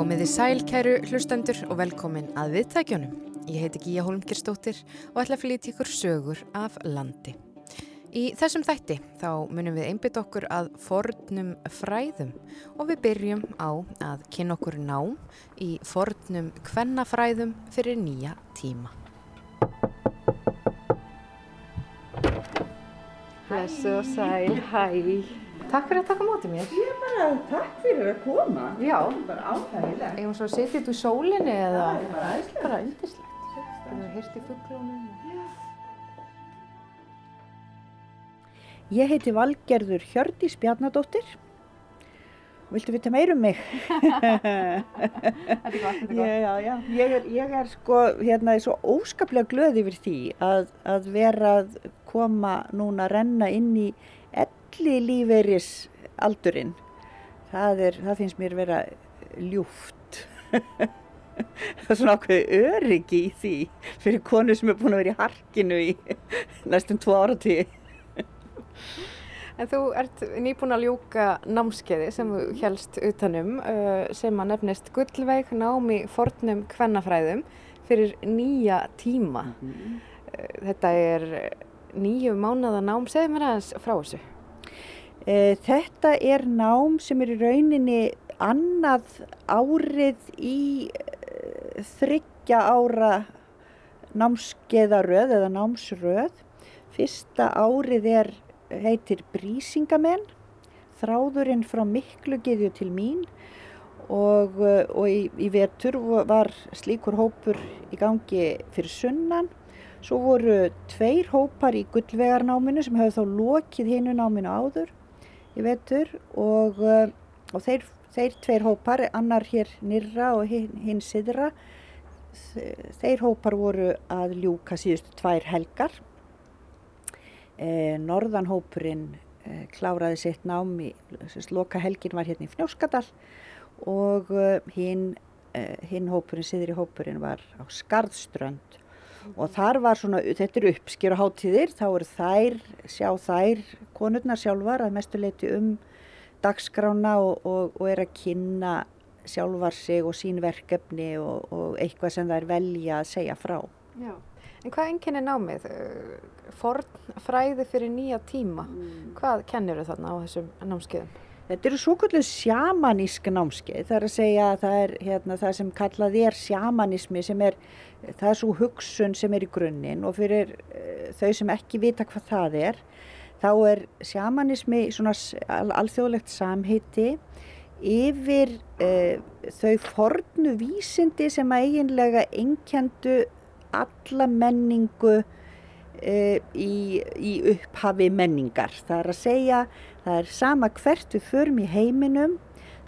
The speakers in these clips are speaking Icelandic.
Komiði sæl, kæru hlustendur og velkomin að viðtækjunum. Ég heiti Gíja Holmgirstóttir og ætla að flytja ykkur sögur af landi. Í þessum þætti þá munum við einbytt okkur að fornum fræðum og við byrjum á að kynna okkur nám í fornum kvennafræðum fyrir nýja tíma. Blessu og sæl, hæ. Takk fyrir að taka mótið mér. Ég bara, takk fyrir að koma. Já. Bara áhægilegt. Eigum svo að setja þetta úr sólinni eða? Það er bara æðislegt. Bara yndislegt. Við höfum hýrt í fugglónum. Ég heiti Valgerður Hjördís Bjarnadóttir. Viltu vita meir um mig? Þetta er gott, þetta Já, já, já. Ég er, ég er sko, hérna, svo óskaplega glöð yfir því að, að vera að koma núna að renna inn í elli lífeyris aldurinn. Það, er, það finnst mér vera ljúft. það er svona ákveði öryggi í því fyrir konu sem er búin að vera í harkinu í næstum tvo áratíði. En þú ert nýbúin að ljúka námskeiði sem þú helst utanum uh, sem að nefnist Gullveig nám í fornum kvennafræðum fyrir nýja tíma. Uh, Þetta er nýju mánada nám, segðu mér aðeins frá þessu. Eh, Þetta er nám sem er í rauninni annað árið í eh, þryggja ára námskeiðaröð eða námsröð. Fyrsta árið er, heitir Brísingamenn, þráðurinn frá Miklugiðju til mín og, eh, og í, í vetur var slíkur hópur í gangi fyrir sunnan. Svo voru tveir hópar í gullvegarnáminu sem hefur þá lokið hinu náminu áður í vetur og, uh, og þeir, þeir tveir hópar, annar hér nyrra og hinn, hinn siðra, þeir hópar voru að ljúka síðustu tvær helgar. Eh, Norðanhópurinn eh, kláraði sitt nám í, loka helgin var hérna í Fnjóskadal og hinn eh, hin hópurinn, siðri hópurinn var á Skarðströnd og þar var svona, þetta eru uppskýra hátíðir, þá eru þær, sjá þær, konurnar sjálfar að mestu leiti um dagskrána og, og, og er að kynna sjálfar sig og sín verkefni og, og eitthvað sem þær velja að segja frá. Já. En hvað enginni námið? Forn fræði fyrir nýja tíma. Hvað kennir þau þarna á þessum námskeiðum? Þetta eru svo kvöldu sjamanísk námskeið, það er að segja að það er hérna, það sem kallað er sjamanismi sem er, það er svo hugsun sem er í grunninn og fyrir uh, þau sem ekki vita hvað það er, þá er sjamanismi svona alþjóðlegt samheiti yfir uh, þau fornu vísindi sem að eiginlega einkjendu alla menningu uh, í, í upphafi menningar. Það er að segja, það er sama hvert við förum í heiminum,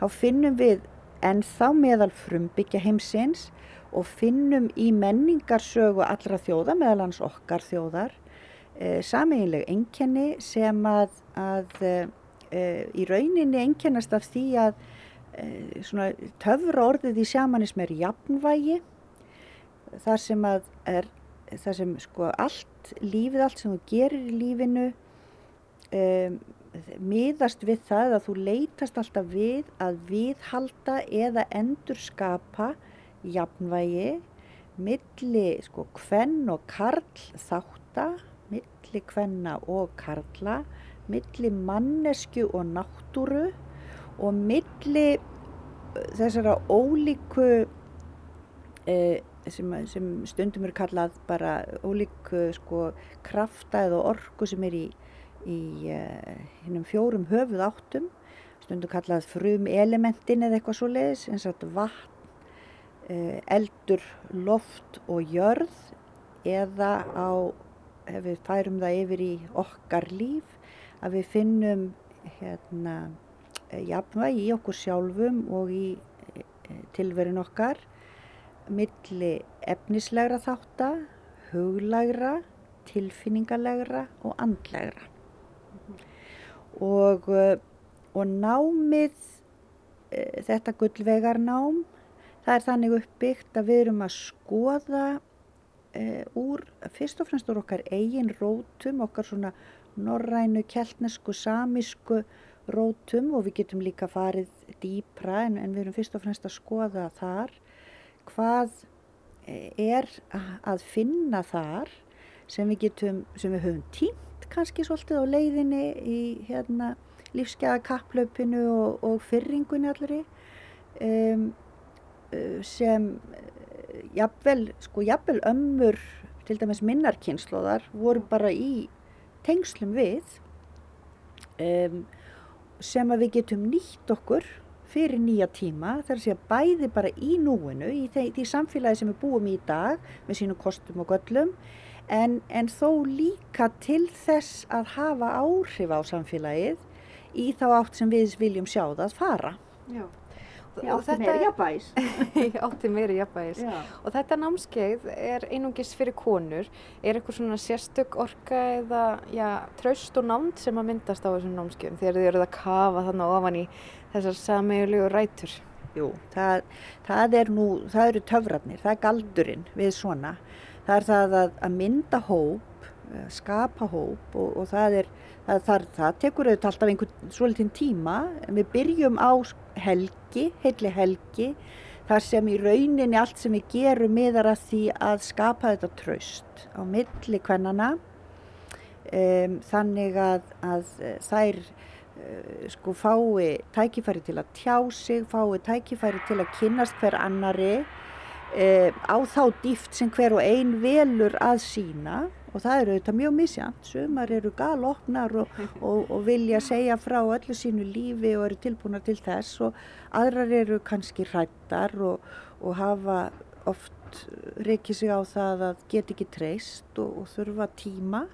þá finnum við ennþá meðal frumbyggja heimsins og finnum í menningarsögu allra þjóða, meðal hans okkar þjóðar, uh, sameiginleg einkenni sem að, að uh, í rauninni einkennast af því að töfra orðið í sjamanism er jafnvægi, þar sem er það sem sko allt lífið, allt sem þú gerir í lífinu um, miðast við það að þú leitast alltaf við að viðhalda eða endurskapa jafnvægi milli sko kvenn og karl þátta, milli kvenna og karla, milli mannesku og náttúru og milli eh, þessara ólíku eh, sem, sem stundum eru kallað bara ólíku sko krafta eða orku sem er í, í uh, hinnum fjórum höfuð áttum stundum kallað frum elementin eða eitthvað svo leiðis eins og vatn, uh, eldur, loft og jörð eða á, ef við færum það yfir í okkar líf að við finnum hérna jafnvægi í okkur sjálfum og í eh, tilverin okkar milli efnislegra þátta, huglægra, tilfinningalegra og andlegra. Og, eh, og námið, eh, þetta gullvegarnám, það er þannig uppbyggt að við erum að skoða e, úr, fyrst og fremst úr okkar eigin rótum, okkar svona norrænu, keltnesku, samísku rótum og við getum líka farið dýpra en, en við erum fyrst og fremst að skoða þar. Hvað er að finna þar sem við getum, sem við höfum tímt kannski svolítið á leiðinni í hérna lífsgæða kapplaupinu og, og fyrringunni allri um, sem jafnvel, sko jafnvel ömmur til dæmis minnarkynnslóðar voru bara í tengslum við um, sem að við getum nýtt okkur fyrir nýja tíma þar að segja bæði bara í núinu í því samfélagi sem við búum í dag með sínum kostum og göllum en, en þó líka til þess að hafa áhrif á samfélagið í þá átt sem við viljum sjá það að fara. Já. Ég átti meiri jafnbæs. Ég átti meiri jafnbæs. Og þetta námskeið er einungis fyrir konur. Er eitthvað svona sérstök orka eða já, traust og námt sem að myndast á þessum námskeiðum þegar þið eruð að kafa þannig ofan í þessar sameiglegu rætur? Jú, það, það, er nú, það eru töfratnir, það er galdurinn við svona. Það er það að, að mynda hóp, eh, skapa hóp og, og það, er, það, það tekur auðvitað alltaf einhvern svolítinn tíma. Við byrjum á helgi, heilli helgi, þar sem í rauninni allt sem við gerum miðar að því að skapa þetta traust á milli kvennana. Um, þannig að, að þær Eh, sko fái tækifæri til að tjá sig, fái tækifæri til að kynnast hver annari e, á þá dýft sem hver og ein velur að sína og það eru auðvitað mjög misjant, sumar eru galopnar og, og, og vilja segja frá öllu sínu lífi og eru tilbúna til þess. Og aðrar eru kannski hrættar og, og hafa oft reykið sig á það að get ekki treyst og þurfa tíma.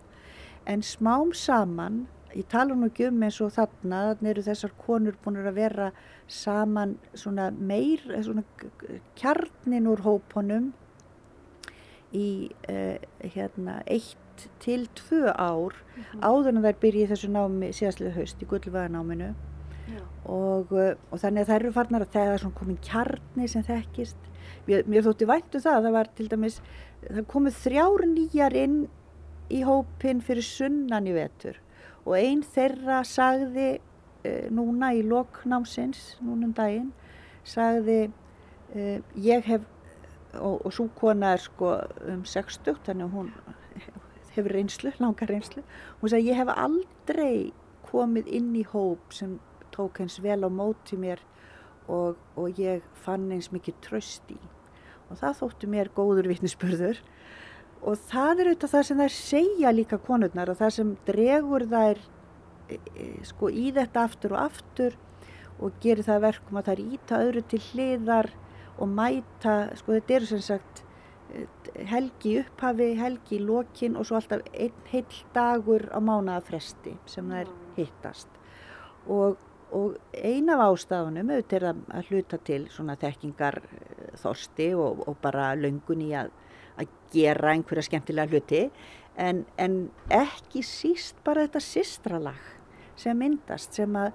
En smám saman Ég tala nú ekki um eins og þarna, þannig eru þessar konur búin að vera saman svona meir, svona kjarnin úr hópunum í uh, hérna eitt til tvö ár mm -hmm. áður en þær byrja þessu námi síðastlega haust í gullvæðanáminu og, uh, og þannig að þær eru farnar að það er svona komin kjarni sem þekkist. Mér, mér þótti væntu um það, það var til dæmis, það komið þrjár nýjar inn í hópin fyrir sunnan í vetur og einn þeirra sagði núna í loknámsins, núna um daginn, sagði uh, ég hef, og, og svo kona er sko um 60, þannig að hún hefur reynslu, langar reynslu, hún sagði ég hef aldrei komið inn í hóp sem tók eins vel á móti mér og, og ég fann eins mikið tröst í. Og það þóttu mér góður vittnisspörður og það er auðvitað það sem þær segja líka konurnar og það sem dregur þær sko í þetta aftur og aftur og gerir það verkum að þær íta öðru til hliðar og mæta, sko þetta eru sem sagt e, helgi upphafi, helgi lokin og svo alltaf einn heil dagur á mánaðafresti sem þær hittast. Og, og eina af ástafunum auðvitað er að hluta til svona þekkingar þorsti og, og bara löngun í að að gera einhverja skemmtilega hluti. En, en ekki síst bara þetta sistralag sem myndast sem að,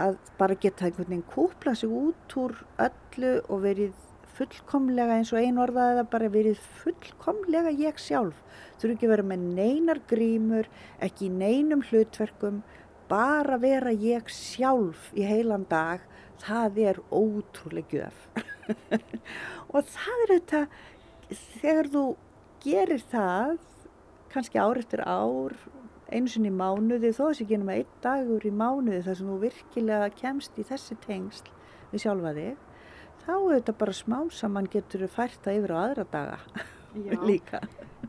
að bara geta einhvern veginn kúpla sig út úr öllu og verið fullkomlega eins og einu orðaðið að bara verið fullkomlega ég sjálf. Þurfu ekki verið með neinar grímur ekki neinum hlutverkum bara vera ég sjálf í heilan dag. Það er ótrúlega gjöf. Og það er þetta þegar þú gerir það kannski ár eftir ár einu sinni í mánuði þó þess að genum að einn dagur í mánuði þar sem þú virkilega kemst í þessi tengsl við sjálfa þig þá er þetta bara smá saman getur þú fært það yfir á aðra daga líka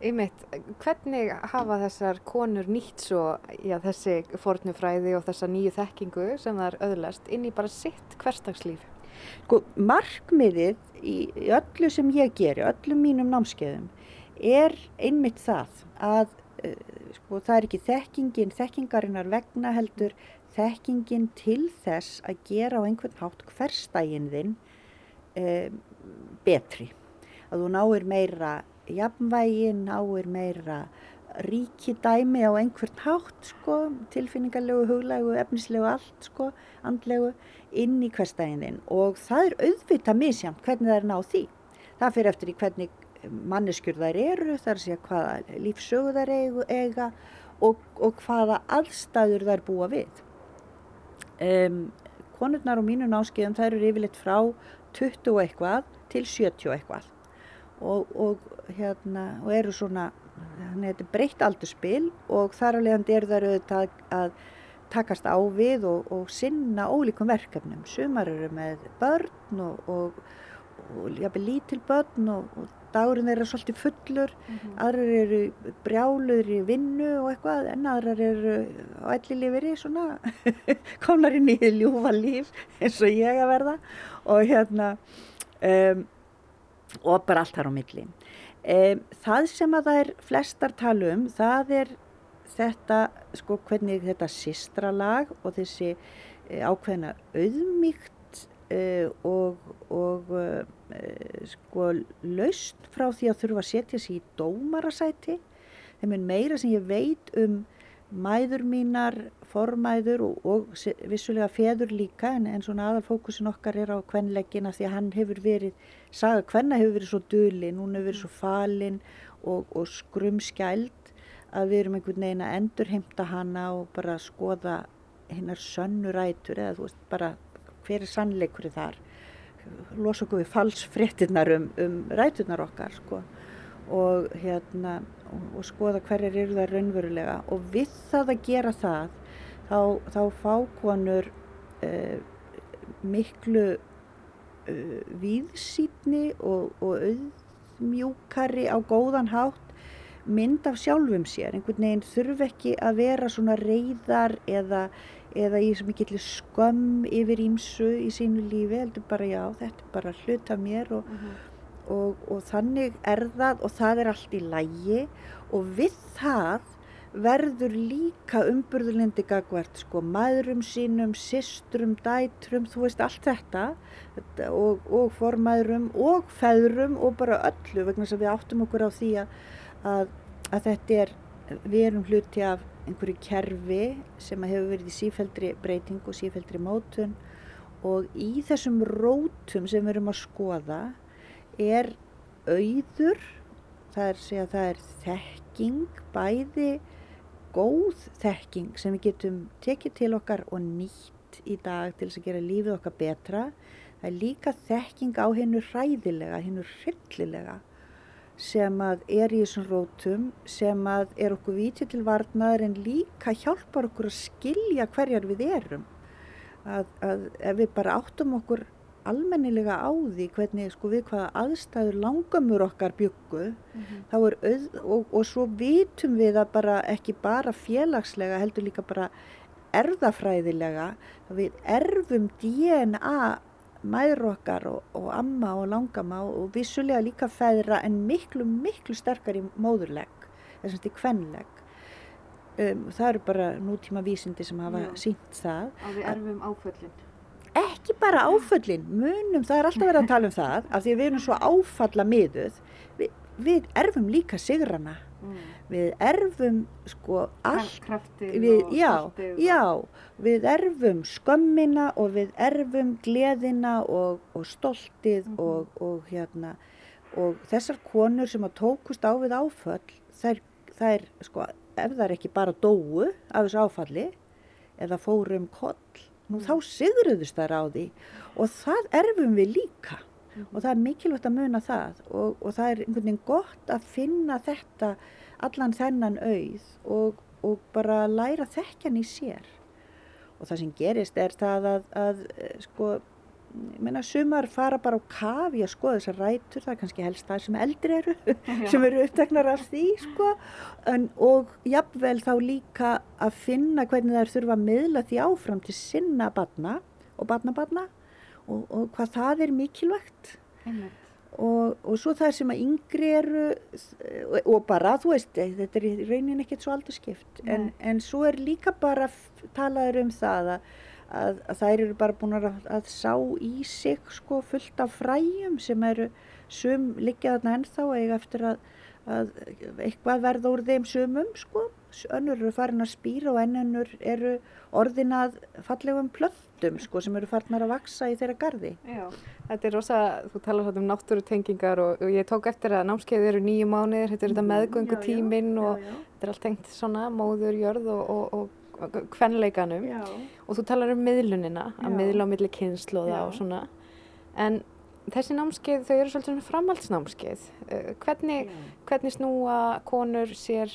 Einmitt, hvernig hafa þessar konur nýtt svo já, þessi fornufræði og þessa nýju þekkingu sem það er öðlast inn í bara sitt hverstagslíf? Sko, markmiðið í, í öllu sem ég geri, öllum mínum námskeiðum, er einmitt það að sko, það er ekki þekkingin, þekkingarinnar vegna heldur þekkingin til þess að gera á einhvern hátt hverstægin þinn uh, betri. Að þú náir meira jafnvægi, náir meira ríki dæmi á einhvern hátt sko, tilfinningarlegu, huglegu, efnislegu allt sko, andlegu inn í hverstæðin og það er auðvitað misjamt hvernig það er náð því. Það fyrir eftir í hvernig manneskjur þær eru, þar sé hvaða lífsögu þær eiga og, og hvaða aðstæður þær búa við. Um, konurnar á mínu námskeiðum þær eru yfirleitt frá 20 og eitthvað til 70 og eitthvað og, og, hérna, og eru svona, þannig að þetta er breytt aldurspil og þar alveg er það auðvitað að takast á við og, og sinna ólíkum verkefnum. Sumar eru með börn og, og, og lítil börn og dagurinn þeirra svolítið fullur, mm -hmm. aðrar eru brjáluður í vinnu og eitthvað en aðrar eru á elli lifiri svona komnar inn í ljúfa líf eins og ég að verða og hérna um, og bara allt þar á milli. Um, það sem að það er flestar talum, það er þetta, sko, hvernig þetta sistralag og þessi e, ákveðna auðmíkt e, og, og e, sko, laust frá því að þurfa að setja sér í dómarasæti. Þeim er meira sem ég veit um mæður mínar, formæður og, og vissulega feður líka en, en svona aðalfókusin okkar er á kvenleggina því að hann hefur verið, saga hvenna hefur verið svo dölin, hún hefur verið svo falin og, og skrumskæld að við erum einhvern veginn að endurheimta hana og bara skoða hinnar sönnurætur eða þú veist bara hver er sannleikur þar losa okkur við falsfrettinnar um, um ræturnar okkar sko. Og hérna og, og skoða hverjar eru það raunverulega. Og við það að gera það þá, þá fá konur uh, miklu uh, víðsýtni og, og auðmjúkari á góðan hátt mynd af sjálfum sér, einhvern veginn þurf ekki að vera svona reyðar eða, eða í sem ekki skömm yfir ímsu í sínu lífi, heldur bara já, þetta er bara hlut af mér og, uh. -huh. og, og, og þannig er það og það er allt í lægi og við það verður líka umburðulindi gagvert sko, maðurum sínum, sistrum, dætrum, þú veist allt þetta og, og formæðurum og feðrum og bara öllu vegna þess að við áttum okkur á því að að, að þetta er, við erum hluti af einhverju kerfi sem hefur verið í sífældri breyting og sífældri mótun og í þessum rótum sem við erum að skoða er auður, það er, segja, það er þekking, bæði góð þekking sem við getum tekið til okkar og nýtt í dag til þess að gera lífið okkar betra. Það er líka þekking á hennu hræðilega, hennu hryllilega sem að er í þessum rótum sem að er okkur vítið til varnaður en líka hjálpar okkur að skilja hverjar við erum að, að ef við bara áttum okkur almennilega á því hvernig sko við hvaða aðstæður langamur okkar byggu mm -hmm. þá er auð og, og svo vitum við að bara ekki bara félagslega heldur líka bara erðafræðilega við erfum DNA mæður okkar og, og amma og langama og vissulega líka feðra en miklu, miklu sterkar í móðurlegg, þess að þetta er kvenlegg. Um, það eru bara nútíma vísindi sem hafa sínt það. Að við erfum áföllin. Ekki bara áföllin, munum, það er alltaf verið að tala um það, af því að við erum svo áfalla miðuð, við, við erfum líka sigrana. Mm. Við erfum sko allt, við, já, já, við erfum skömmina og við erfum gleðina og, og stoltið mm -hmm. og, og, hérna, og þessar konur sem að tókust á við áföll, þær, þær sko, ef er ekki bara dóu af þessu áfalli eða fórum koll, nú mm. þá sigruðust þær á því og það erfum við líka. Mm -hmm. og það er mikilvægt að muna það. Og, og það er einhvern veginn gott að finna þetta allan þennan auð og, og bara læra þekkjan í sér. Og það sem gerist er það að, að sko, menna sumar fara bara á kafi að skoða þessar rætur, það er kannski helst það sem eldri eru, sem eru uppteknar af því sko, en, og jafnvel þá líka að finna hvernig er þurfa að miðla því áfram til sinna badna og badnabadna og, og hvað það er mikilvægt. Og, og svo það sem að yngri eru og bara þú veist þetta er í raunin ekkert svo aldurskipt en, en svo er líka bara talaður um það að, að, að þær eru bara búin að, að sá í sig sko fullt af fræjum sem eru sum liggja þarna ennþá eiga eftir að, að eitthvað verða úr þeim sumum sko önnur eru farin að spýra og ennur eru orðinað fallegum plöttum sko, sem eru farnar að vaksa í þeirra gardi. Já, þetta er rosa, þú talar um náttúrutengingar og, og ég tók eftir að námskeiði eru nýju mánuðir, þetta er þetta mhm. meðgöngu tíminn og já, já. þetta er allt tengt svona móður, jörð og, og, og kvenleikanum og þú talar um miðlunina, að Já. miðla á milli kynnslóða Já. og svona. En þessi námskeið, þau eru svolítið svona framhaldsnámskeið. Eh, Hvernig, hvernig snúa konur sér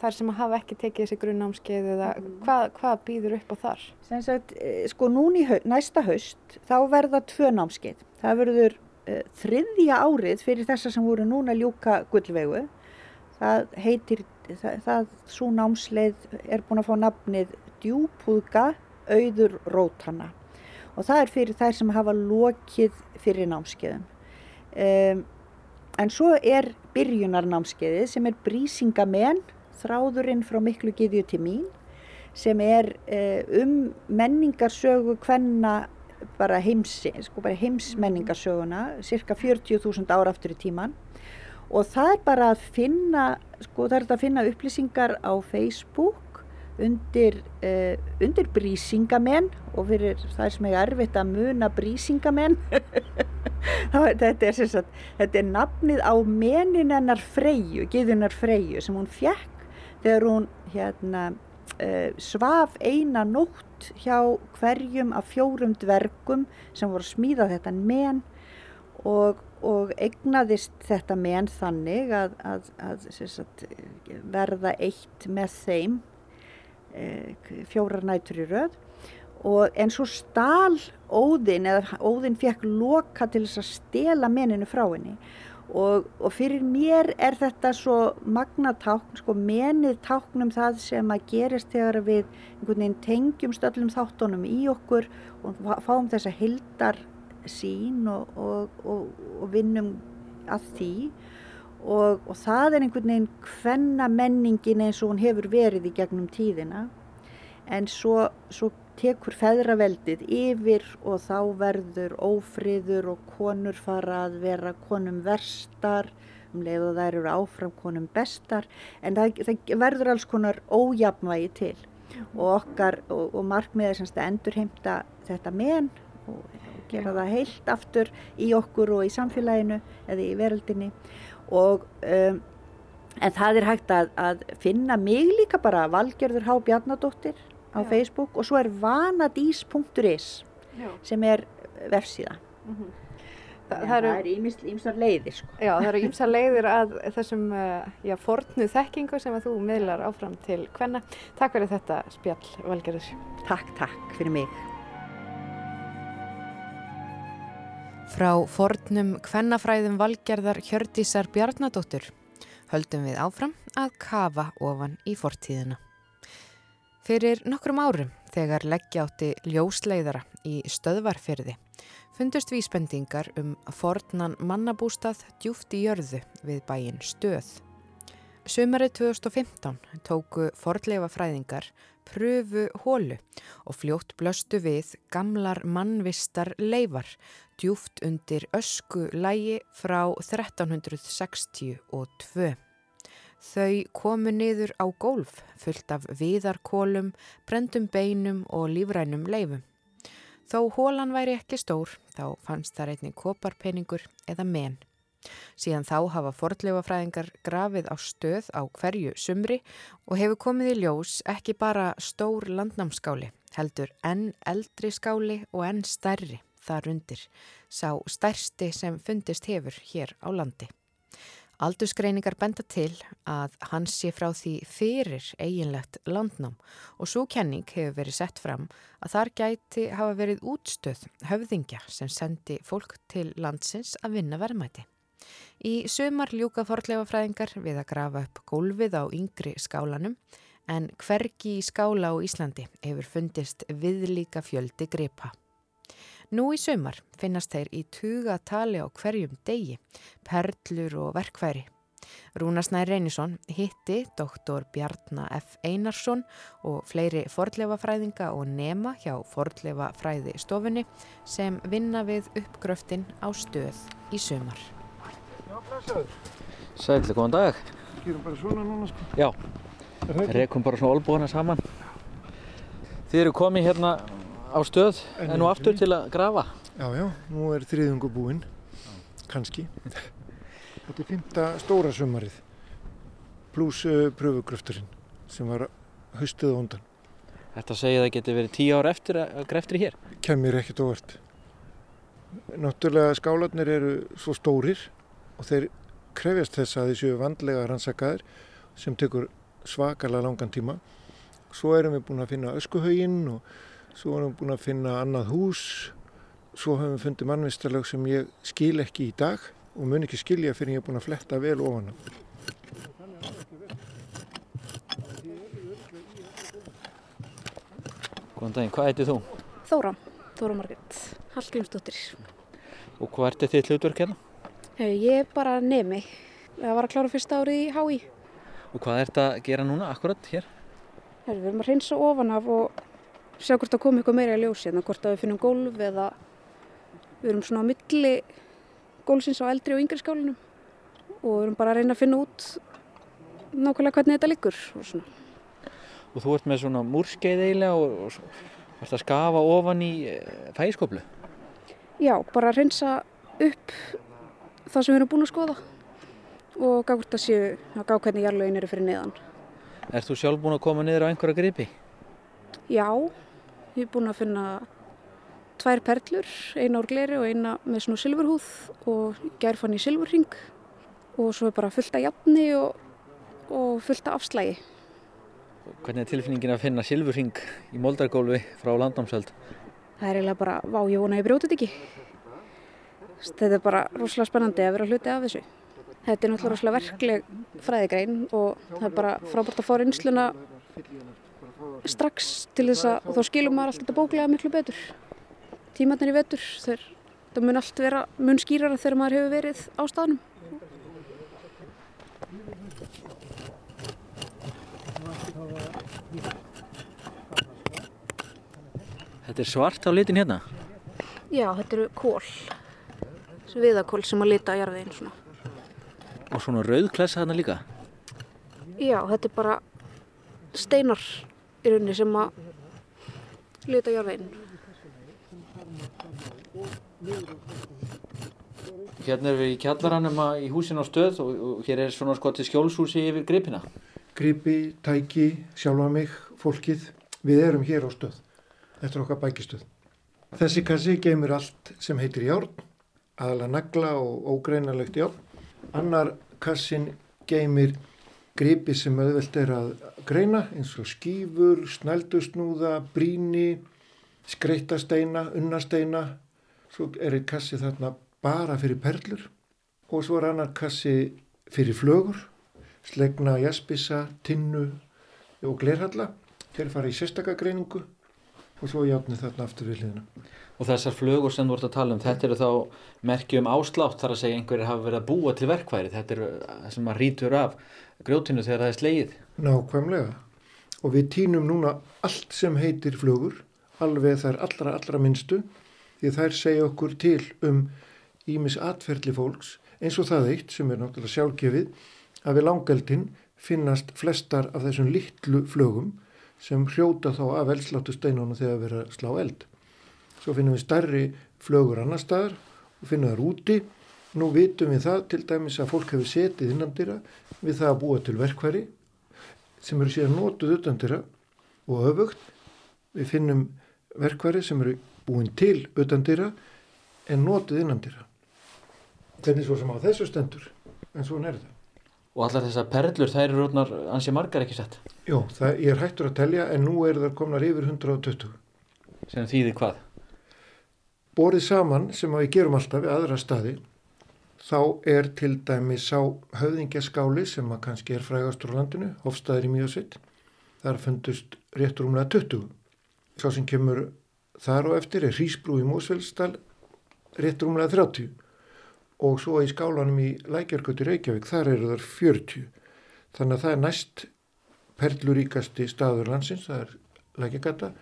þar sem hafa ekki tekið þessi grunnnámskeið eða Mhm. hvað, hvað býður upp á þar? Sagt, eh, sko núni næsta haust þá verða tvö námskeið. Það verður uh, þriðja árið fyrir þessar sem voru núna ljúka gullvegu. Það heitir, það, það svo námsleið er búin að fá nafnið djúpúðga auður rótana. Og það er fyrir þær sem hafa lokið fyrir námskeiðum. Um, en svo er byrjunarnámskeiðið sem er brísingamenn, þráðurinn frá miklu gyðju til mín sem er uh, um menningarsögu hvenna bara heimsi, sko bara heimsmenningarsöguna, cirka 40.000 ára aftur í tíman og það er bara að finna, sko það er að finna upplýsingar á Facebook undir, uh, undir brísingamenn og fyrir það sem er erfitt að muna brísingamenn. Þetta er, sagt, þetta er nafnið á menin hennar Freyju, giðunar Freyju sem hún fekk þegar hún hérna uh, svaf eina nótt hjá hverjum af fjórum dvergum sem voru að smíða þetta men og, og egnaðist þetta men þannig að, að, að sagt, verða eitt með þeim fjórar nætur í röð. Og en svo stál Óðinn eða Óðinn fekk loka til þess að stela meninu frá henni. Og, og fyrir mér er þetta svo magna tákn, sko menið táknum það sem að gerist þegar við einhvern veginn tengjumst öllum þáttunum í okkur og fá- fáum þessa hildar sín og, og, og vinnum að því og, og það er einhvern veginn hvenna menningin eins og hún hefur verið í gegnum tíðina. En svo, svo tekur feðraveldið yfir og þá verður ófriður og konur fara að vera konum verstar. Um leið og þær eru áfram konum bestar. En það, það verður alls konar ójafnvægi til. Og okkar og, og markmiðið semst að endurheimta þetta men og, gera það heilt aftur í okkur og í samfélaginu eða í veröldinni og um, en það er hægt að, að finna mig líka bara Valgerður Há Bjarnadóttir á Já. Facebook og svo er vanadís.is sem er vefsíða. Þa, En það eru, það eru ýmsar leiðir sko. já, það eru ýmsa leiðir að þessum uh, já, fornu þekkingu sem að þú miðlar áfram til hvenna. Takk fyrir þetta spjall, Valgerður. Takk, takk fyrir mig. Frá fornum kvennafræðum Valgerðar Hjördísar Bjarnadóttur höldum við áfram að kafa ofan í fortíðina. Fyrir nokkrum árum þegar leggja átti ljósleiðara í stöðvarfyrði fundust vísbendingar um fornan mannabústað djúft í jörðu við bæinn stöð. Sumarið 2015 tóku forleifafræðingar pröfu hólu og fljótt blöstu við gamlar mannvistar leifar djúft undir ösku lægi frá 1362. Þau komu niður á gólf fullt af viðarkólum, brendum beinum og lífrænum leifum. Þó hólan væri ekki stór, þá fannst þar einnig koparpeningur eða men. Síðan þá hafa fornleifafræðingar grafið á stöð á hverju sumri og hefur komið í ljós ekki bara stór landnámskáli, heldur enn eldri skáli og enn stærri þar undir, sá stærsti sem fundist hefur hér á landi. Aldursgreiningar benda til að hans sé frá því fyrir eiginlegt landnám og svo kenning hefur verið sett fram að þar gæti hafa verið útstöð höfðingja sem sendi fólk til landsins að vinna verðmæti. Í sumar ljúka forleifafræðingar við að grafa upp gólfið á yngri skálanum en hvergi í skála á Íslandi hefur fundist viðlíka fjöldi gripa. Nú í sumar finnast þeir í tugatali á hverjum degi, perlur og verkfæri. Rúnarsnær Reynisson hitti doktor Bjarna F. Einarsson og fleiri fornleifafræðinga og nema hjá fornleifafræði stofunni sem vinna við uppgröftin á stöð í sumar. Já, blessaður. Sæli, góðan dag. Gerum bara svona núna, sko. Já, rekum bara svona olbúðana saman. Þið eru komið hérna á stöð Enn en nú aftur til að grafa. Já, já, nú er þriðungu búinn, kannski. Þetta er fymta stóra sumarið, pluss uh, pröfugröfturinn sem var haustið á undan. Þetta segja að það geti verið tíu ár eftir að greftri hér. Kemur ekkert óvart. Náttúrulega skálarnir eru svo stórir og þeir krefjast þess að þessu vandlega rannsakaðir sem tekur svakalega langan tíma. Svo erum við búin að finna öskuhauginn og svo erum við búin að finna annað hús. Svo höfum við fundið mannvistarlög sem ég skil ekki í dag og mun ekki skilja fyrir ég er búin að fletta vel ofan af. Góðan daginn, hvað eittir þú? Þóra, Þóra Margrét, Hallgrímsdóttir. Og hvað ertu þitt hlutverk hérna? Ég er bara nemi. Það var að klára fyrsta árið í HÍ. Og hvað ert að gera núna akkurat hér? Við erum að reynsa ofan af og sjá hvort það kom eitthvað meira í ljósi. Þannig hvort að við finnum gólf eða við erum svona á milli gólfsins á eldri og yngri skálinum. Og við erum bara að reyna að finna út nákvæmlega hvernig þetta liggur. Og svona. Og þú ert með svona múrskeið eiginlega og, og ert að skafa ofan í fægiskoplu? Já, bara að reynsa upp það sem við erum búin að skoða og gá hvort að séu að gá hvernig jarlögin eru fyrir neðan. Er þú sjálf búin að koma niður á einhverja gripi? Já, ég er búin að finna tvær perlur, eina úr gleri og eina með svona silfurhúð og gær fann ég silfurring og svo er bara fullt af jafni og, og fullt af afslægi. Hvernig er tilfinningin að finna silfurring í moldargólfi frá landnámsöld? Það er eiginlega bara, vá, ég vona að ég brjóti þetta ekki. Þetta er bara rosalega spennandi að vera hluti af þessu. Þetta er náttúrulega rosalega verkleg fræðigrein og það er bara frábært að fá reynsluna strax til þess að þá skilum maður allt þetta bóklega miklu betur. Tímatnir í vetur, það mun allt vera mun skýrara þegar maður hefur verið á staðnum. Þetta er svart á litin hérna? Já, þetta eru kól, viðakól sem að lita að jarfiðin svona. Og svona rauðklessa þarna líka? Já, þetta er bara steinar í rauninni sem að lita jarfiðin. Hérna erum við í kjallaranum í húsin á stöð og, og hér er svona sko til skjólshúsi yfir gripina. Gripi, tæki, sjálfa mig, fólkið. Við erum hér á stöð. Er okkar bækistöð. Þessi kassi geymir allt sem heitir járn, aðalega nagla og ógreinalegt járn. Annar kassin geymir gripi sem auðvelt er að greina eins og skýfur, snældusnúða, bríni, skreittasteina, unnasteina. Svo er einn kassi þarna bara fyrir perlur og svo er annar kassi fyrir flögur, slegna, jaspisa, tinnu og glerhalla. Þeir fara í sérstakagreiningu og svo játni þarna aftur við hliðina. Og þessar flögur sem þú ert að tala um, þetta eru þá merkjum áslátt þar að segja einhverjir hafa verið að búa til verkværi. Þetta eru það sem maður rítur af grjótinu þegar það er slegið. Nákvæmlega. Og við týnum núna allt sem heitir flögur, alveg þær allra, allra minnstu, því þær segja okkur til um ímis atferðli fólks, eins og það eitt sem er náttúrulega sjálfgefið, að við langeldin finnast flestar af þessum litlu flögum sem hrjóta þá af eldsláttu steinunum þegar erum að slá eld. Svo finnum við starri flögur annar staðar og finnum þar úti. Nú vitum við það til dæmis að fólk hefur setið innandira við það að búa til verkværi sem eru síðan nótuð utandira og öfugt. Við finnum verkværi sem eru búin til utandira en nótuð innandira. Hvernig svo sem á þessu stendur, en svona er það. Og allar þessar perlur, þær eru rótnar ansi margar ekki sett. Jó, það, ég er hættur að telja en nú er það komnar yfir 120. Sem þýðir hvað? Borið saman sem við gerum alltaf við aðra staði, þá er til dæmi sá höfðingjaskáli sem að kannski er frægastur á landinu, Hofstaðir í Mjósitt. Þar fundust réttur umlega 20. Sá sem kemur þar og eftir er Hrísbrú í Mósfellsdal, réttur umlega 30. Og svo í skálanum í Lækjargötu Reykjavík, þar eru þar 40. Þannig að það er næst perluríkasti staður landsins, það er Lækjargata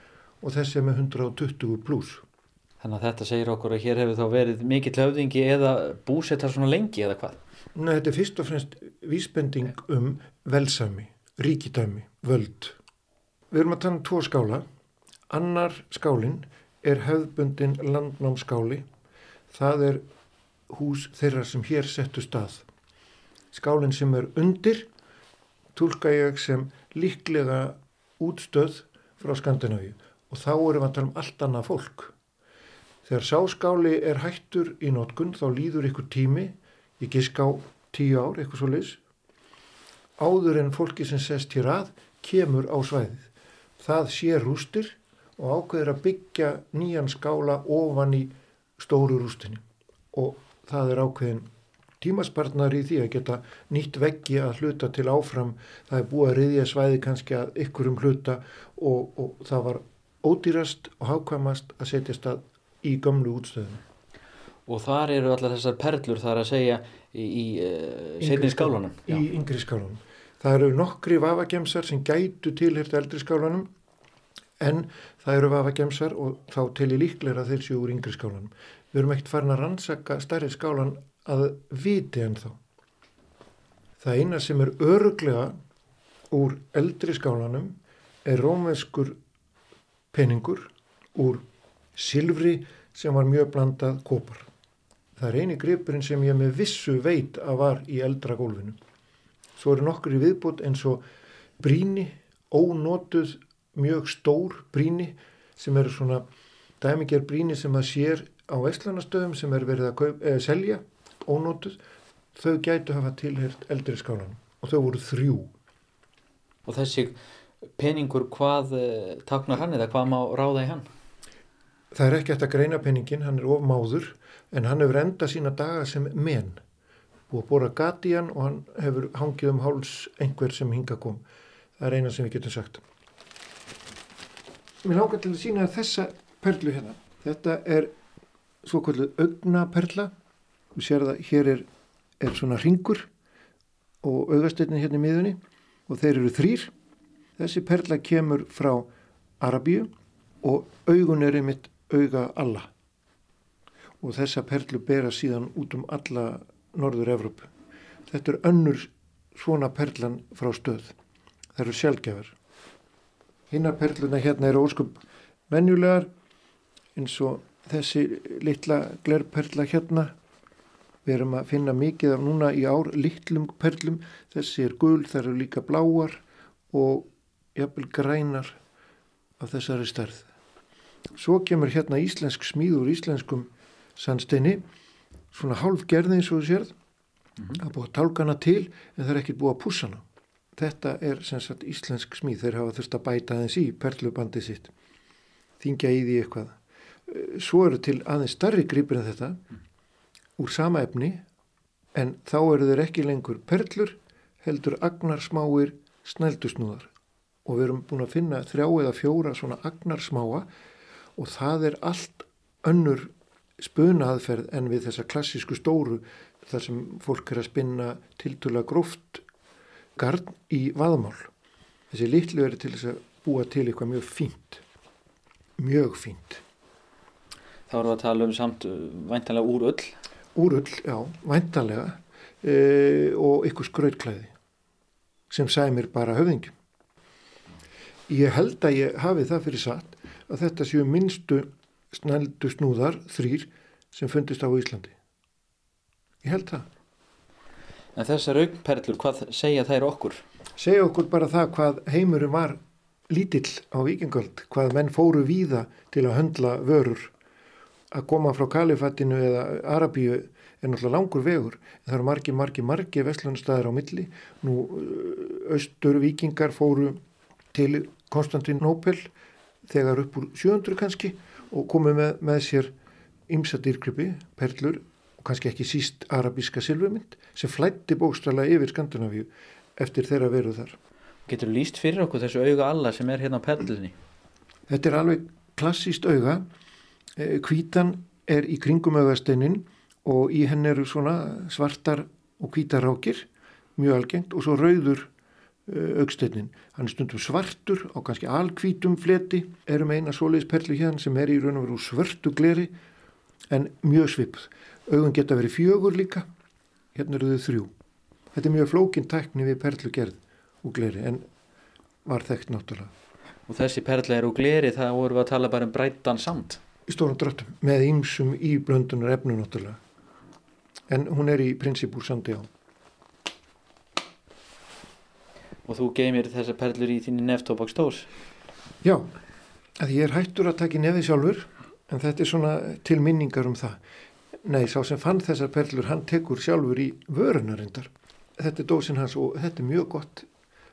og þessi er með 120 pluss. Þannig að þetta segir okkur að hér hefur þá verið mikill höfðingi eða búsettar svona lengi eða hvað? Nei, þetta er fyrst og fremst vísbending um velsami, ríkidæmi, völd. Við erum að tala um tvo skála. Annar skálinn er höfðbundin landnámskáli. Það er hús þeirra sem hér settu stað. Skálinn sem er undir tólka ég sem líklega útstöð frá Skandinavíu og þá erum við að tala um allt annað fólk. Þegar sáskáli er hættur í nótkun þá líður ykkur tími, ég gisk á tíu ár, eitthvað svo leys, áður en fólki sem sest hér að kemur á svæðið. Það sé rústir og ákveður að byggja nýjan skála ofan í stóru rústinni. Og það er ákveðin tímaspartnar í því að geta nýtt veggi að hluta til áfram. Það er búið að riðja svæði kannski að ykkurum hluta og, og það var ódýrast og hákvæmast að setjast að í gömlu útstöðinu Og þar eru allar þessar perlur þar að segja í, uh, setni skálanum. í yngri skálanum það eru nokkri vafagemsar sem gætu tilhirt eldri skálanum en það eru vafagemsar og þá telli líklega þeir séu úr yngri skálanum við erum ekkert farin að rannsaka stærri skálan að viti en þá. Það eina sem er öruglega úr eldri skálanum er rómeskur peningur úr silfri sem var mjög blandað kopar. Það er eini gripurinn sem ég með vissu veit að var í eldra gólfinu svo eru nokkur í viðbútt eins og bríni, ónótuð mjög stór bríni sem eru svona dæmiger bríni sem að sér á vestlunastöðum sem er verið að kaup, eh, selja ónótuð, þau gætu hafa tilhert eldri skálan og þau voru þrjú. Og þessi peningur, hvað uh, taknar hann eða hvað má ráða í hann? Það er ekki eftir að greina peningin, hann er ofmáður en hann hefur enda sína daga sem menn búið að bóra gati hann og hann hefur hangið um háls einhver sem hinga kom. Það er eina sem við getum sagt. Mér langar til að sína þessa perlu hérna. Þetta er svo kvöldu augnaperla. Þú sér það, hér er, er svona ringur og augasteytin hérna í miðunni og þeir eru þrýr þessi perla kemur frá Arabíu og augun er einmitt auga alla og þessa perlu bera síðan út um alla norður Evrópu. Þetta er önnur svona perlan frá stöð. Það eru sjálfgefar. Hinnar perluna hérna eru óskup venjulegar eins og þessi litla glerperla hérna. Við erum að finna mikið af núna í ár litlum perlum. Þessi er gul, það eru líka bláar og jafnvel grænar af þessari stærð. Svo kemur hérna íslensk smíð úr íslenskum sandsteini, svona hálf gerði eins og þú sérð, að búa tálkana til en það er ekki búa hana. Þetta er sem sagt íslensk smíð, þeir hafa þurft að bæta aðeins í perlubandi sitt, þingja í því eitthvað. Svo eru til aðeins starri gripir en þetta, úr sama efni, en þá eru þeir ekki lengur perlur, heldur agnarsmáir snældusnúðar og við erum búin að finna þrjá eða fjóra svona agnarsmáa og það er allt önnur spunaðferð en við þessa klassísku stóru þar sem fólk er að spinna tiltula gróft garn í vaðmál. Þessi litlu er til þess að búa til eitthvað mjög fínt. Mjög fínt. Þá erum við að tala um samt uh, væntanlega úr öll. Úrull, já, væntanlega e, og ykkur skrautklæði sem sæmir bara höfðingjum. Ég held að ég hafi það fyrir satt að þetta séu minnstu snældu snúðar þrýr sem fundist á Íslandi. Ég held það. En þessar augperlur, hvað segja þær okkur? Segja okkur bara það hvað heimurum var lítill á vikingöld, hvað menn fóru víða til að höndla vörur. Að koma frá Kalifattinu eða Arabíu er náttúrulega langur vegur, en það eru margi, margi, margi vestlunstæðar á milli. Nú, austur vikingar fóru til Konstantin Nópel þegar upp úr 700 kannski og komið með, með sér ymsa dýrgrippi, perlur og kannski ekki síst arabíska silfurmynd sem flætti bókstala yfir Skandinavíu eftir þeirra veru þar. Getur þú líst fyrir okkur þessu auga alla sem er hérna á perlunni? Þetta er alveg klassíst auga. Kvítan er í kringum augasteinin og í henn eru svona svartar og hvítarákir, mjög algengt, og svo rauður augsteinin. Hann er stundum svartur á kannski alkvítum fleti, erum eina svoleiðis perlu hérna sem er í raun og veru svörtu gleri en mjög svipuð. Augun geta verið fjögur líka, hérna eru þau þrjú. Þetta er mjög flókin tækni við perlugerð og gleri en var þekkt náttúrulega. Og þessi perla er úr gleri, það voru við að tala bara um brættan samt. Í stórum dröttum, með ýmsum í blöndunar efnu náttúrulega. En hún er í prinsip úr sandi á. Og þú geymir þessar perlur í þínni neftóbak stórs. Já, að ég er hættur að taka í nefið sjálfur en þetta er svona til minningar um það. Nei, sá sem fann þessar perlur, hann tekur sjálfur í vörunarindar. Þetta er dósin hans og þetta er mjög gott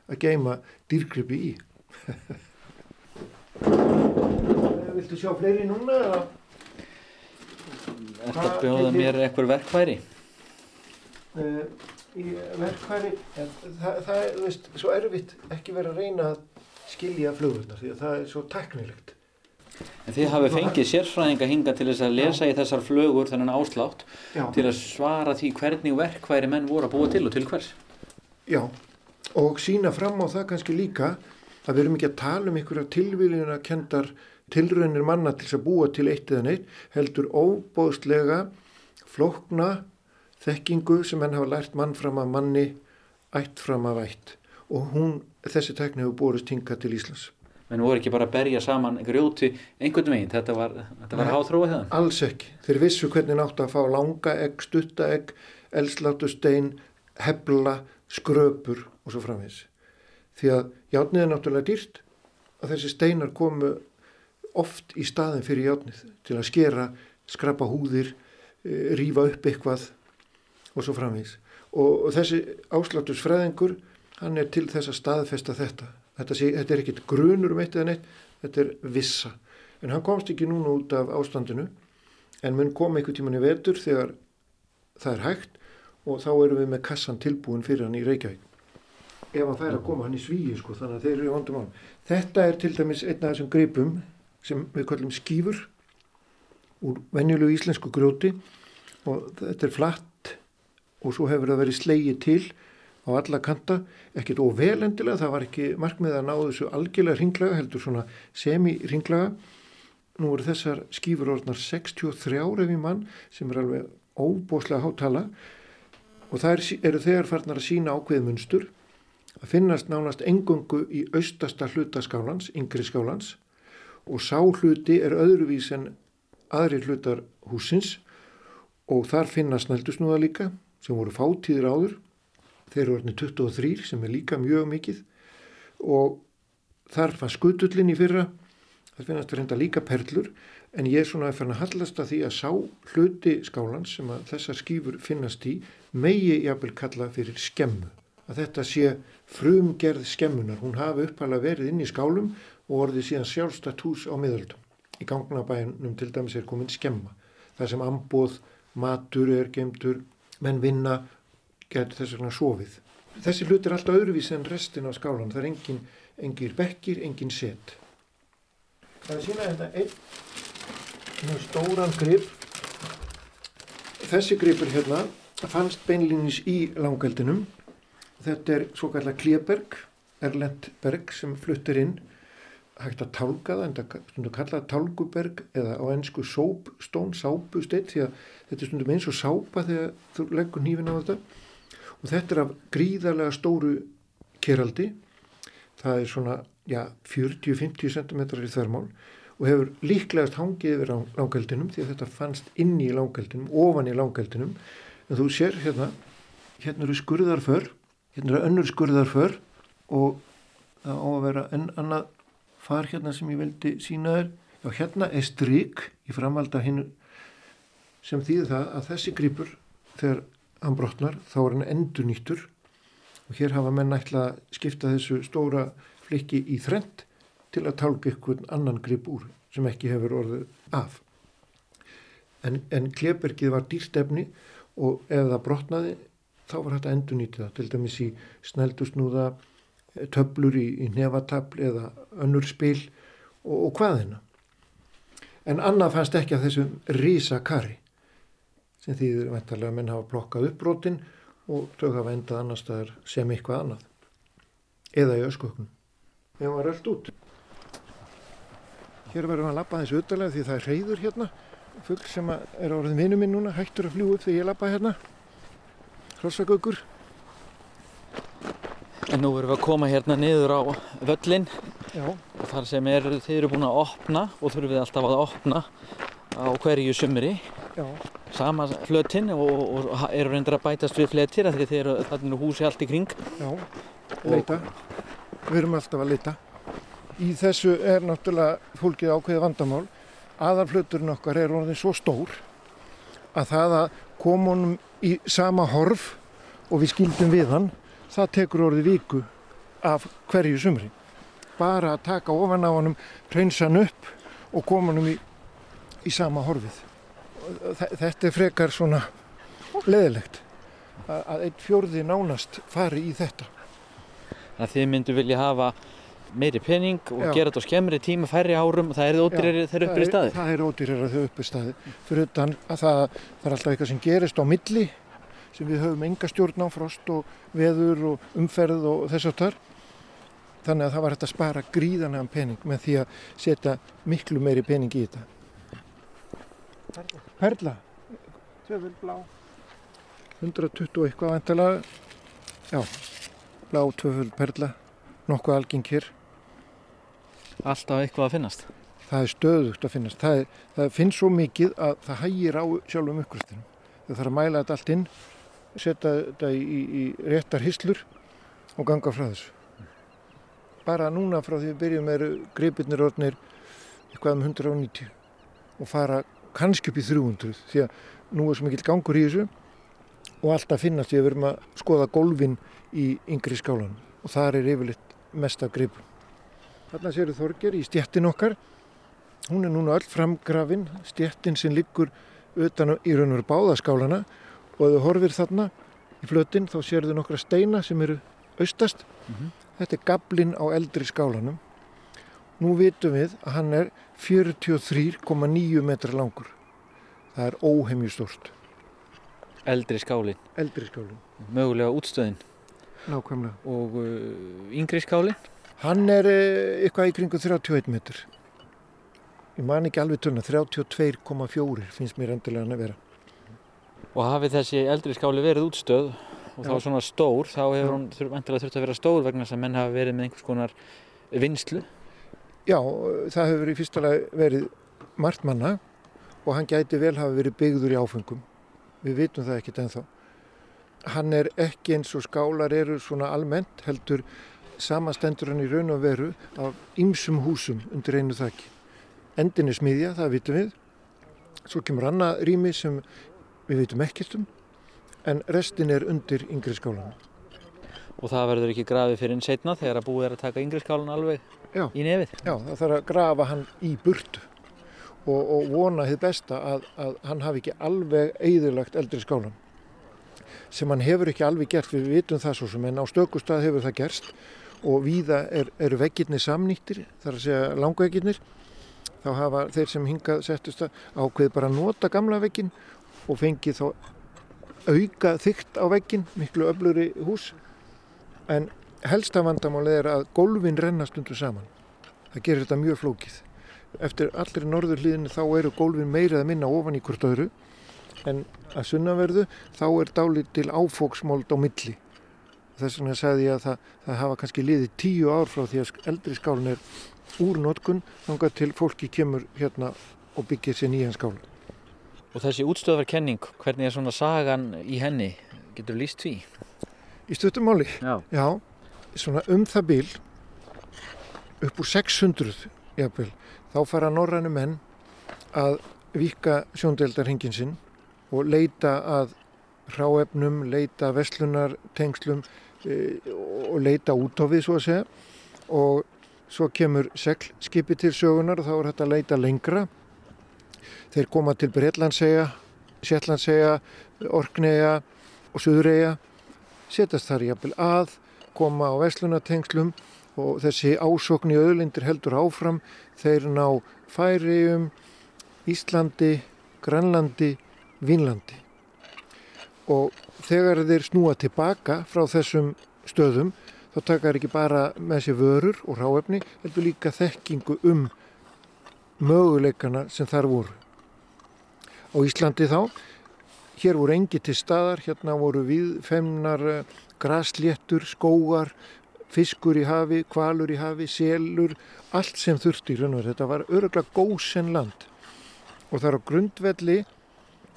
að geima dýrgripi í. Viltu sjá fleiri núna? eða? Þetta bjóða mér eitthvað verkfæri? Uh, í verkfæri, en það, það er, þú veist, svo erfitt ekki verið að reyna að skilja flugurnar því að það er svo teknilegt. En þið hafið fengið sérfræðinga hinga til þess að lesa í þessar flögur þennan áslátt Já. til að svara því hvernig verkfæri menn voru að búa til og til hvers. Já, og sína fram á það kannski líka að við erum ekki að tala um einhverja tilvílina kendar tilraunir manna til þess að búa til eitt eða neitt, heldur óbóðslega flókna þekkingu sem menn hafa lært mann fram að manni, ætt fram að ætt og hún, þessi tekni hefur borist hinga til Íslands. Menn voru ekki bara að berja saman grjóti einhvern veginn, þetta var, þetta var Nei. háþróið það. Alls ekki. Þeir vissu hvernig náttu að fá langa egg, stutta egg, eldslátustein, hebla, skröpur og svo framvegis. Því að játnið er náttúrulega dýrt að þessi steinar komu oft í staðin fyrir játnið til að skera, skrapa húðir, eh, rífa upp eitthvað og svo framvegis. Og, þessi ásláttusfræðingur, hann er til þess að staðfesta þetta. Þetta, sé, þetta er ekkit grunur um eitt eða neitt, þetta er vissa. En hann komst ekki núna út af ástandinu en mun koma einhver tíman í vetur þegar það er hægt og þá erum við með kassan tilbúin fyrir hann í Reykjavík. Ef hann fær að koma hann í svíi sko, þannig að þeir eru í vondum ánum. Þetta er til dæmis einn af þessum gripum sem við kallum skýfur úr venjulegu íslensku grjóti og þetta er flatt og svo hefur það verið slegið til á alla kanta, ekkert óvelendilega, það var ekki markmið að ná þessu algjörlega ringlaga, heldur svona semi-ringlaga. Nú eru þessar skýfur orðnar 63 ef í mann sem er alveg óbóslega hátala og það er, eru þegar farnar að sína ákveð munstur að finnast nánast engungu í austasta hluta skálans, yngri skálans og sá hluti er öðruvís en aðri hlutar húsins og þar finnast snældusnúða líka sem voru fátíðir áður. Þeir eru orðinni 23 sem er líka mjög mikið. Og þar fann skutullin í fyrra. Það finnast reynda líka perlur. En ég er svona að fann að hallast að því að sá hluti skálans sem að þessar skýfur finnast í megi jafnvel kalla fyrir skemmu. Að þetta sé frumgerð skemmunar hún hafi uppalega verið inn í skálum og orðið síðan sjálfstætt hús á miðöldum. Í gangnabænum til dæmis er komin skemma. Það sem ambóð, matur er gemdur, menn vinna getur þess vegna sofið. Þessi hlut er alltaf öðruvísi en restin af skálan. Það er engin, engin bekkir, engin set. Það er sína þetta einn mjög stóran grip. Þessi gripur hérna fannst beinlýnis í langeldinum. Þetta er svo kallar Kleberg, Erlend berg sem fluttir inn hægt að tálka það, en það stundum kallað tálguberg eða á ennsku soapstone, sápusteitt, því að þetta er stundum eins og sápa þegar þú leggur nýfin á þetta. Og þetta er af gríðarlega stóru keraldi, það er svona, já, 40-50 cm í þvermál og hefur líklegast hangið yfir langeldinum því að þetta fannst inn í langeldinum, ofan í langeldinum, en þú sér hérna, hérna eru skurðarför, hérna eru önnur skurðarför og það á að vera enn annað far hérna sem ég vildi sína þér. Já, hérna er stryk í framvalda hinn sem þýðir það að þessi gripur þegar hann brotnar þá er hann endur nýttur og hér hafa menn ætla að skipta þessu stóra flikki í þrend til að tálka ykkur annan grip úr sem ekki hefur orðið af. En, en klebergið var dýrstefni og ef það brotnaði þá var þetta endur nýtið það, til dæmis í sneldusnúða töflur í, í nefatafl eða önnur spil og, og hvað hérna. En annað fannst ekki að þessum rísa kari sem þýðir veintalega að menn hafa plokkað upp brotin og þau hafa endað annar staðar sem eitthvað annað. Eða í ösköknum. Við varum rölt út. Hér verðum við að lappa þessu utalega því það er reyður hérna. Fugl sem er orðin vinnu minn núna, hættur að fljúa upp þegar ég lappa hérna. Hrossagöggur. En nú erum við að koma hérna niður á völlin Já. og þar sem er, þið eru búin að opna og þurfum við alltaf að opna á hverju sumri Já. sama flötin og, og, og eru reyndar að bætast við fletir af því þið eru þarna húsi allt í kring Já. Leita. Við erum alltaf að leita. í þessu er náttúrulega fólkið ákveðið vandamál. Aðarfluturinn okkar er orðin svo stór að það að koma honum í sama horf og við skildum við hann, það tekur orðið viku af hverju sumri. Bara að taka ofan á honum, reynsa hann upp og koma honum í, í sama horfið. Þetta er frekar svona leðilegt að einn fjörði nánast fari í þetta. Að þið myndu vilja hafa meiri pening og Já. gera þetta á skemmri tíma, færri árum og það er ódýrar þegar uppir í staði? Það er ódýrar þegar uppir í staði. Fyrir utan að það, það er alltaf eitthvað sem gerist á milli sem við höfum enga stjórn á frost og veður og umferð og þess að þar. Þannig að það var hægt að spara gríðanlegan pening með því að setja miklu meiri pening í þetta. Perla. Perla. Tvöful blá. 120 eitthvað vantilega. Já, blá tvöful perla. Nokkuð algeng hér. Alltaf eitthvað að finnast? Það er stöðugt að finnast. Það, er, það finnst svo mikið að það hægir á sjálfum uppgröstinum. Það þarf að mæla þetta allt inn, setja þetta í, í réttar hyslur og ganga frá þessu. Bara núna frá því við byrjum er greipirnir orðnir eitthvað um 190 og fara kannski upp í 300 því að nú er svo mikill gangur í þessu og alltaf finnast því að við erum að skoða golfin í yngri skálanum og þar er yfirleitt mest af greipum. Þarna séu Þorger í stjettin okkar. Hún er núna öll framgrafin, stjettin sem liggur utan í raun og veru báðaskálana og ef þú horfir þarna í flötin þá séu þau nokkra steina sem eru austast. Mm -hmm. Þetta er gablin á eldri skálanum. Nú vitum við að hann er 43,9 metrar langur. Það er óheimjustort. Eldri skálin? Eldri skálin. Mögulega útstöðin? Nákvæmlega. Og uh, yngri skálin? Hann er eh, eitthvað í kringu 31 metur. Ég man ekki alveg törna, 32,4 finnst mér endilega hann að vera. Og hafið þessi eldri skáli verið útstöð og þá svona stór, þá hefur hann endilega þurft að vera stór vegna þess að menn hafa verið með einhvers konar vinslu? Já, það hefur í fyrsta lag verið margt manna og hann gæti vel hafa verið byggður í áfengum. Við vitum það ekkert ennþá. Hann er ekki eins og skálar eru svona almennt heldur samastendur hann í raun og veru af ymsum húsum undir einu þakki. Endin er smiðja, það vitum við. Svo kemur annað rými sem við vitum ekkert um, en restin er undir yngri skálan. Og það verður ekki grafið fyrir einn setna þegar að búið er að taka yngri skálan alveg Já. í nefið? Já, það þarf að grafa hann í burtu og, og vona þið besta að, að hann hafi ekki alveg eigðurlagt eldri skálan sem hann hefur ekki alveg gert, við vitum það svo sem en á stökustad hefur það gerst og víða er, eru veggirni samnýttir, þar að segja langveggirnir, þá hafa þeir sem hingað settust að ákveði bara nota gamla veggin og fengi þá auka þygt á veggin, miklu öfluri hús, en helsta vandamálið er að golfin rennast undir saman. Það gerir þetta mjög flókið. Eftir allir norður hlýðinu þá eru golfin meirið að minna ofan í hvort öðru, en að sunnaverðu þá er dálít til áfóksmóld á milli Þess vegna sagði ég að það, það hafa kannski liðið tíu ár frá því að eldri skálun er úr notkun þangað til fólki kemur hérna og byggir sér nýjan skálun. Og þessi útstöðarkenning, hvernig er svona sagan í henni? Getur líst því? Í stöðumáli? Já. Já, svona um það bil upp úr 600 jafnvel, þá fara norrænu menn að vika sjóndeldarhingin sinn og leita að ráefnum, leita vestlunar tengslum E, og leita út á við svo að segja og svo kemur seglskipi til sögunar og þá er þetta að leita lengra þeir koma til Breitlandsega Sjettlandsega, Orknega og Suðurega setjast þar jafnvel að koma á vestlunatengslum og þessi ásokn í öðlindir heldur áfram þeir ná Færium Íslandi, Grænlandi Vínlandi og þegar þeir snúa tilbaka frá þessum stöðum þá takar ekki bara með sér vörur og ráefni, heldur líka þekkingu um möguleikana sem þar voru. Á Íslandi þá, hér voru engi til staðar, hérna voru viðfemnar eh, grasléttur, skógar, fiskur í hafi, kvalur í hafi, selur, allt sem þurfti í raun og þetta var öruglega góðsenn land. Og það er á grundvelli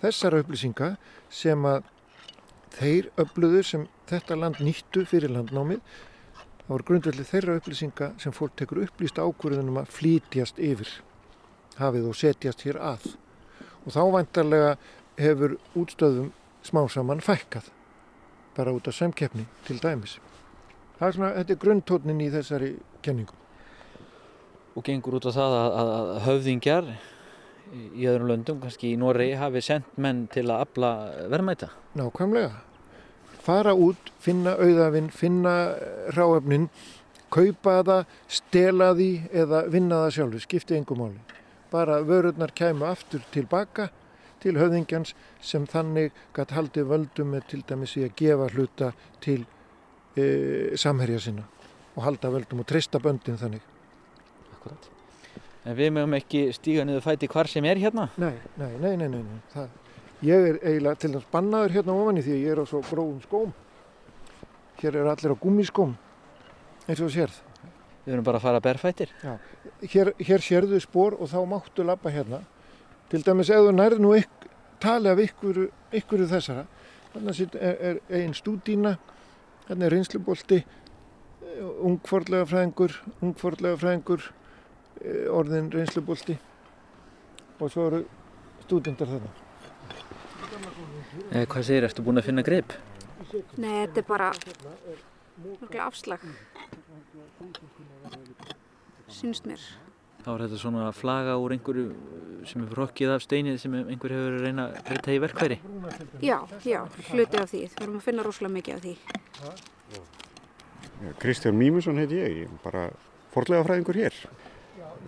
þessara upplýsinga sem að þeir öfluður sem þetta land nýttu fyrir landnámið Það voru grundvelli þeirra upplýsinga sem fólk tekur upplýst ákvörðunum að flýtjast yfir hafið og setjast hér að. Og þá vantarlega hefur útstöðum smá saman fækkað bara út af samkeppni til dæmis. Það er svona, þetta er grundtónin í þessari kenningu. Og gengur út á það að, að, að höfðingjar í öðrum löndum, kannski í Noregi, hafi sendt menn til að afla verðmæta. Nákvæmlega. Fara út, finna auðafinn, finna ráöfnin, kaupa það, stela því eða vinna það sjálfu, skipti engum máli. Bara vörurnar kæmu aftur tilbaka til höfðingjans sem þannig gætt haldið völdum með til dæmis í að gefa hluta til e, samherja sinna og halda völdum og treysta böndin þannig. Akkurat. En við mögum ekki stíga niður fæti hvar sem er hérna? Nei, nei, nei, nei, nei, nei. Það, ég er eiginlega til dæmis bannaður hérna ofan í því að ég er á svo grófum skóm. Hér er allir á gummiskóm, eins og sérð. Við erum bara að fara að berfættir. Hér, hér sérðu spór og þá máttu lappa hérna. Til dæmis ef þú nærðu nú ykk, tali af ykkuru, ykkuru þessara. Þannig er, er einn stúdína, hérna er reynslubolti, ungforlega fræðingur, ungforlega fræðingur, orðin reynslubolti og svo eru stúdendar þarna. Eh, hvað segir, ertu búin að finna grip? Nei, þetta er bara afslag. Sýnst mér. Þá er þetta svona flaga úr einhverju sem er rokkið af steinið sem einhver hefur reyna að breyta í verkværi. Já, já, hluti af því. Við erum að finna rosalega mikið af því. Kristján Mímusson heiti ég, ég er bara forlega fræðingur hér.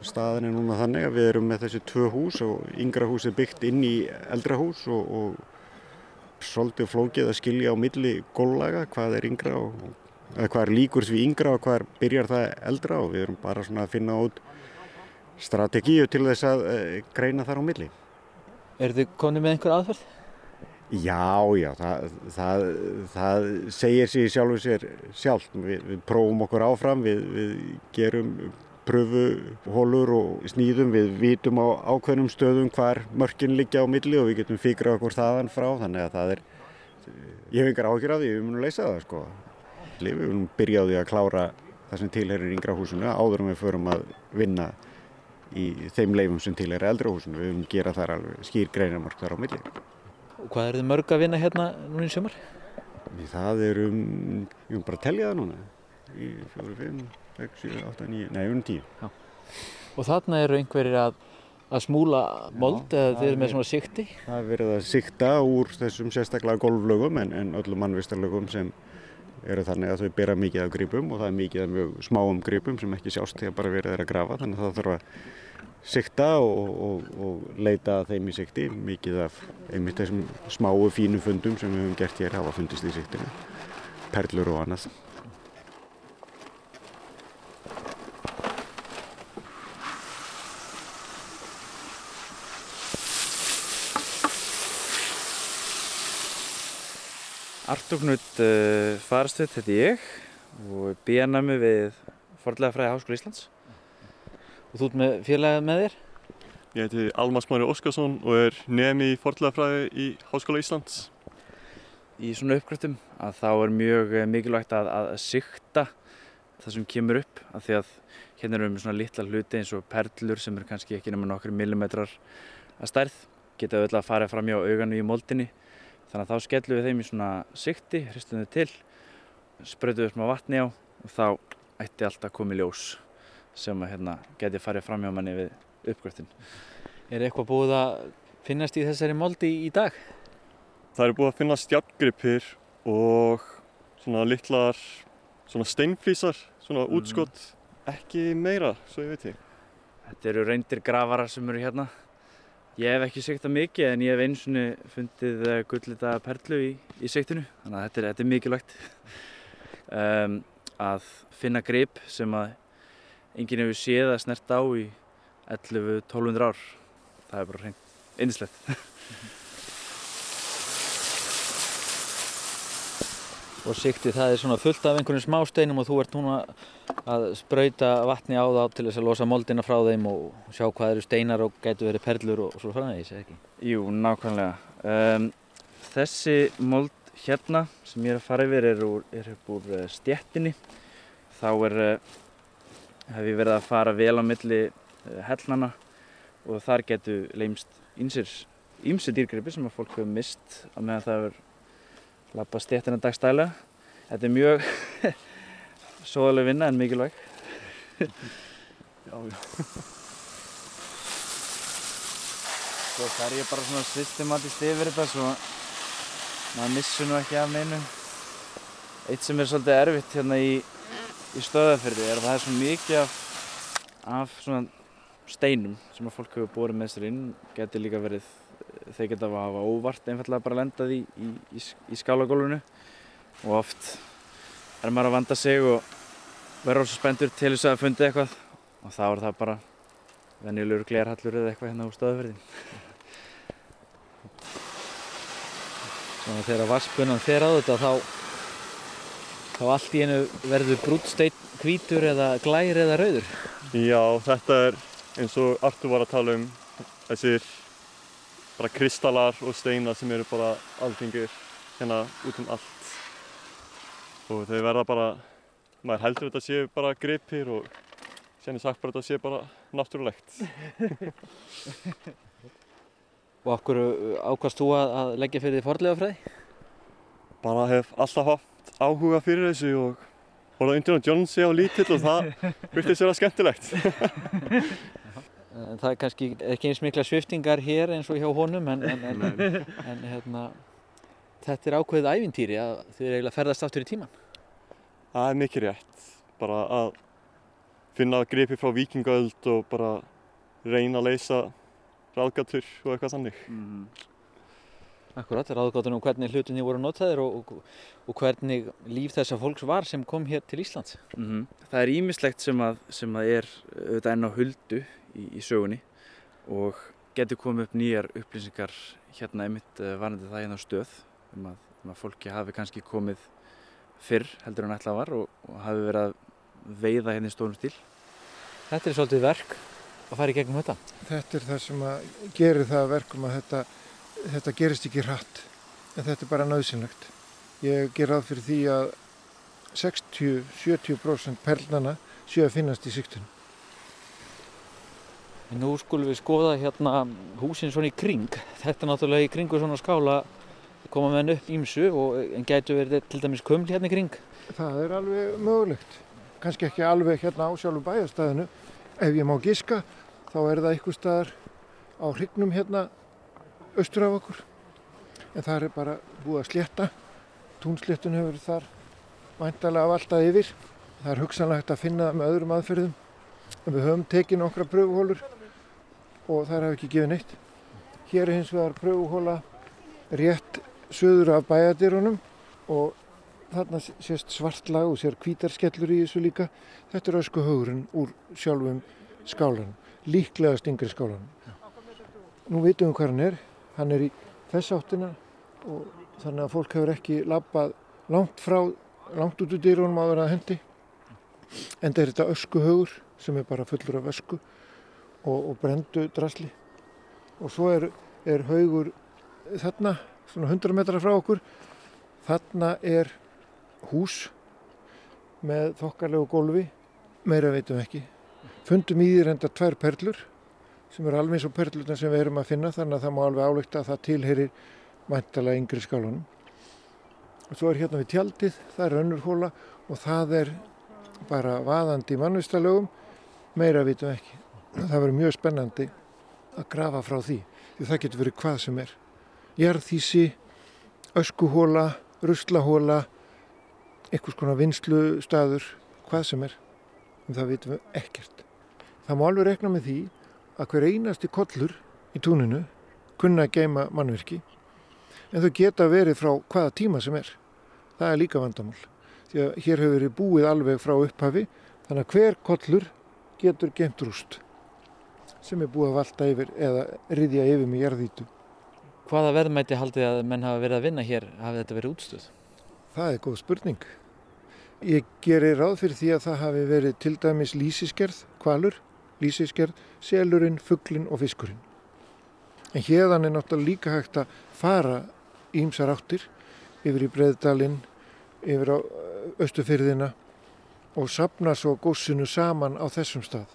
Staðin er núna þannig að við erum með þessi tvö hús og yngra hús er byggt inn í eldra hús og, og svolítið flókið að skilja á milli góllaga hvað er yngra og hvað er líkur því yngra og hvað er byrjar það eldra og við erum bara svona að finna út strategíu til þess að uh, greina þar á milli. Er þið konið með einhver aðferð? Já, já, það, það, það segir sér sjálfur sér sjálf. Við, við prófum okkur áfram, við, við gerum pröfuhólur og snýðum, við vitum á ákveðnum stöðum hvar mörkin liggja á milli og við getum fíkrað okkur þaðan frá, þannig að það er, ég hef yngar áhyggjur af því, við munum leysa það sko. Við munum byrja á því að klára það sem tilherir yngra húsinu áður en við förum að vinna í þeim leifum sem tilherir eldra húsinu, við munum gera þar alveg skýr greinamörk þar á milli. Og hvað er þið mörg að vinna hérna núna í sömur? Það er um, ég mun bara að telja það núna, í fjóru, fimm, 6, 7, 8, 9, nei, um 10. Já. Og þarna eru einhverjir að, að smúla mold eða þið eru með svona sikti? Það er verið að sikta úr þessum sérstaklega golflögum en, en öllum mannvistarlögum sem eru þannig að þau bera mikið af gripum og það er mikið af mjög smáum gripum sem ekki sjást þegar bara verið er að grafa þannig að það þarf að sikta og, og, og leita þeim í sikti mikið af einmitt þessum smáu fínu fundum sem við höfum gert hér hafa fundist í siktinu perlur og annað Artúknut uh, Farastuð, þetta er ég og bíanami við Forlega fræði Háskóla Íslands og þú ert með félagið með þér? Ég heiti Almar Smári Óskarsson og er nemi í fornlegafræði í Háskóla Íslands. Í svona uppgröftum að þá er mjög eh, mikilvægt að, að sikta það sem kemur upp af því að hérna erum við svona litla hluti eins og perlur sem eru kannski ekki nema nokkru millimetrar að stærð geta auðvitað að fara fram hjá auganu í moldinni þannig að þá skellum við þeim í svona sikti, hristum þau til spröytum við smá vatni á og þá ætti alltaf komið ljós sem að hérna geti farið fram hjá manni við uppgröftin. Er eitthvað búið að finnast í þessari moldi í dag? Það eru búið að finna stjartgripir og svona litlar svona steinflísar, svona Mhm. útskott, ekki meira, svo ég veit ég. Þetta eru reyndir grafarar sem eru hérna. Ég hef ekki sektað mikið en ég hef eins og fundið eh, gullita perlu í, í sektinu. Þannig að þetta er, þetta er mikilvægt um, að finna grip sem að enginn hefur séð að snert á í 11-1200 ár. Það er bara reynd og sikti það er svona fullt af einhvern smá steinum og þú ert núna að sprauta vatni á þá til þess að losa moldina frá þeim og sjá hvað eru steinar og getur verið perlur og svo framvegis, eða ekki? Jú, nákvæmlega. Um, þessi mold hérna sem ég er að fara yfir er úr, er upp úr uh, stjettinni. þá er, uh, hef ég verið að fara vel á milli uh, hellnana og þar getur leimst ýmsir dýrgripir sem að fólk hefur mist á meðan það hefur lappa stéttina dagstælega. Þetta er mjög sóðaleg vinna en mikilvæg. Já, já. Svo fer ég bara svona systematist yfir þetta svo maður missur nú ekki af neinu. Eitt sem er svolítið erfitt hérna í, í stöðafyrði er að það er svo mikið af, af svona steinum sem að fólk hefur bórið með sér inn. Getur líka verið, þeir geta að hafa óvart einfallega bara lendað í, í, í, í skálagólfinu og oft er maður að vanda sig og verður svo spendur til þess að fundi eitthvað og þá er það bara venjulegur glerhallur eða eitthvað hérna úr stöðafyrðin. Svona þegar vasspunan fer á þetta þá, þá allt í einu verður brúttsteinn hvítur eða glær eða rauður. Já, þetta er eins og Artur var að tala um þessir bara kristallar og steinar sem eru bara alþingir hérna út um allt og þau verða bara, maður heldur þetta séu bara gripir og sérni sagt bara þetta séu bara náttúrulegt. Og af hverju ákvast þú að, að leggja fyrir því forlegafræði? Bara hef alltaf haft áhuga fyrir þessu og voru undir á Jonesi á lítill og það virtist vera skemmtilegt. Það er kannski ekki eins mikla sviftingar hér eins og hjá honum en, en, en, en hérna, þetta er ákveðið ævintýri að þið er eiginlega ferðast aftur í tíman. Það er mikið rétt. Bara að finna gripi frá vikingaöld og bara reyna að leysa ráðgatur og eitthvað þannig. Mm. Akkurat, ráðgáttunum um hvernig hlutinni voru notaðir og, og, og hvernig líf þessa fólks var sem kom hér til Íslands. Mm Það er ímislegt sem að, sem að er auðvitað enn á huldu í, í sögunni og getur komið upp nýjar upplýsingar hérna einmitt uh, varandi það hérna á stöð um að, um að fólki hafi kannski komið fyrr heldur en ætlað var og, og hafi verið að veiða hérna í stórum stíl. Þetta er svolítið verk að fara í gegnum þetta. Þetta er það sem að gerir það að verkum að þetta, þetta gerist ekki hratt en þetta er bara nöðsynlegt. Ég ger að fyrir því að 60-70% perlnana séu að finnast í síktunum. Nú skulum við skoða hérna húsin svona í kring. Þetta er náttúrulega í kringu svona skála koma menn upp ímsu en gætu verið til dæmis kuml hérna í kring. Það er alveg mögulegt. Kanski ekki alveg hérna á sjálfu bæjastæðinu. Ef ég má giska þá er það einhver staðar á hrygnum hérna austur af okkur. En það er bara búið að slétta. Túnsléttun hefur þar væntalega af alltaf yfir. Það er hugsanlegt að finna með öðrum aðferðum. En við höfum tekið nokkra pröfuhólur og það hafa ekki gefið neitt. Hér hins vegar pröfuhóla rétt söður af bæjadýrunum og þarna sést svart lag og sér kvítarskellur í þessu líka. Þetta er ösku haugurinn úr sjálfum skálanum, líklegast yngri skálanum. Nú vitum við hvað hann er. Hann er í þess áttina og þannig að fólk hefur ekki lappað langt frá, langt út úr dýrunum á að hendi. En þetta er þetta ösku haugur sem er bara fullur af ösku og, og brendu drasli. Og svo er, er haugur þarna, svona 100 metrar frá okkur. Þarna er hús með þokkarlegu gólfi, meira veitum ekki. Fundum í því reynda tvær perlur sem eru alveg og perlurna sem við erum að finna þannig að það má alveg álökta að það tilherir mæntalega yngri skálunum. Og svo er hérna við tjaldið, það er önnur hóla og það er bara vaðandi mannvistalögum, meira vitum ekki. Það verður mjög spennandi að grafa frá því, því það getur verið hvað sem er. Jarðísi, öskuhóla, ruslahóla, einhvers konar vinslustaður, hvað sem er, en það vitum við ekkert. Það má alveg rekna með því að hver einasti kollur í túninu kunna að geima mannverki, en þau geta verið frá hvaða tíma sem er. Það er líka vandamál því að hér hefur verið búið alveg frá upphafi þannig að hver kollur getur gemt rúst sem er búið að valda yfir eða riðja yfir með jarðítu. Hvaða verðmæti haldið að menn hafa verið að vinna hér hafi þetta verið útstöð? Það er góð spurning. Ég gerir ráð fyrir því að það hafi verið til dæmis lísiskerð, kvalur, lísiskerð, selurinn, fugglinn og fiskurinn. En hérðan er náttúrulega líka hægt að fara ímsar áttir yfir í Breiðdalinn, yfir á Östufyrðina og sapna svo góssinu saman á þessum stað.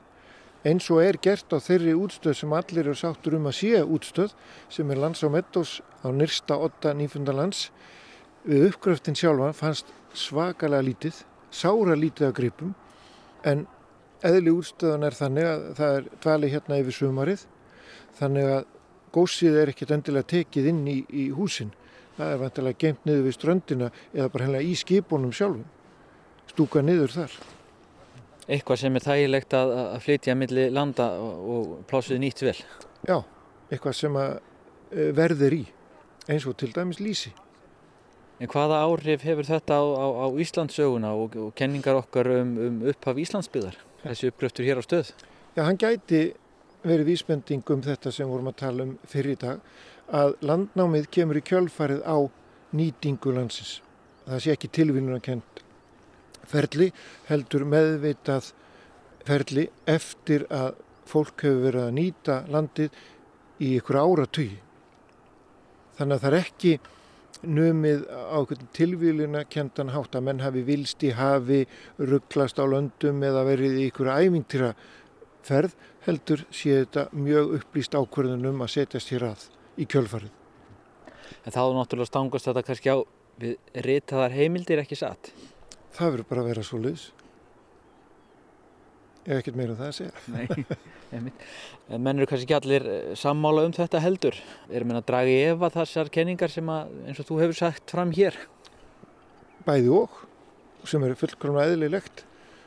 Eins og er gert á þeirri útstöð sem allir eru sáttur um að sé útstöð sem er lands á Meddós á nyrsta 8 nýfundalands. Við uppgröftin sjálfa fannst svakalega lítið, sára lítið af gripum en eðli útstöðan er þannig að það er dvali hérna yfir sumarið þannig að gósið er ekkert endilega tekið inn í, í húsin. Það er vantilega geimt niður við ströndina eða bara hennilega í skipunum sjálfum. Stúka niður þar eitthvað sem er þægilegt að, að flytja millir landa og, plásið nýtt vel. Já, eitthvað sem e, verður í, eins og til dæmis lísi. En hvaða áhrif hefur þetta á, á, á Íslandsöguna og, og kenningar okkar um, um upphaf Íslandsbyðar, þessi uppgröftur hér á stöð? Já, hann gæti verið vísbending um þetta sem vorum að tala um fyrir í dag, að landnámið kemur í kjölfarið á nýtingu landsins. Það sé ekki tilvílun að kent ferli heldur meðveitað ferli eftir að fólk hefur verið að nýta landið í ykkur áratögi. Þannig að það er ekki numið á tilvíluna kentan hátt að menn hafi vilst í hafi, rugglast á löndum eða verið í ykkur ævintýra ferð heldur sé þetta mjög upplýst ákverðunum að setjast hér að í kjölfarið. En þá náttúrulega stangast þetta kannski á við ritaðar heimildir ekki satt? Það verður bara að vera svo laus ef ekkert meira um það að segja. Nei, en menn eru kannski ekki allir eh, sammála um þetta heldur. Erum við að draga í efa þessar kenningar sem að, eins og þú hefur sagt fram hér? Bæði og sem er fullkomlega eðlilegt.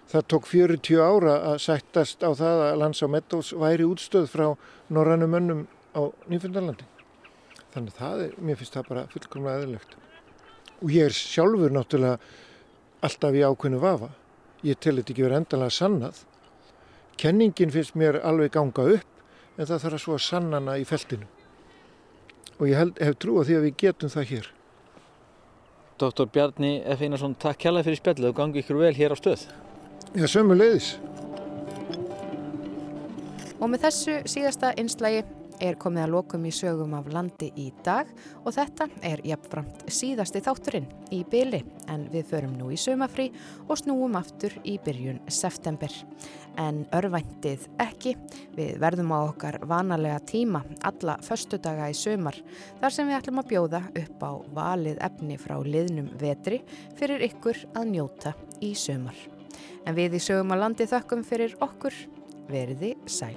Það tók 40 ára að sættast á það að lands á Meddós væri útstöð frá norrannum önnum á Nýfjöndarlandi þannig að það er, mér finnst það bara fullkomlega eðlilegt. Og ég er sjálfur náttúrulega alltaf í ákveðinu vafa. Ég tel þetta ekki verið endalega sannað. Kenningin finnst mér alveg ganga upp en það þarf að svo að sannana í feltinu. Og ég held, hef trú á því að við getum það hér. Dr. Bjarni F. Einarsson, takk kjærlega fyrir spjallið og gangi ykkur vel hér á stöð. Já, sömu leiðis. Og með þessu síðasta einslægi er komið að lokum í sögum af landi í dag og þetta er jafnframt síðasti þátturinn í byli en við förum nú í sömafrí og snúum aftur í byrjun september. En örvæntið ekki, við verðum á okkar vanalega tíma alla förstudaga í sömar þar sem við ætlum að bjóða upp á valið efni frá liðnum vetri fyrir ykkur að njóta í sömar. En við í sögum að landi þökkum fyrir okkur veriði sæl.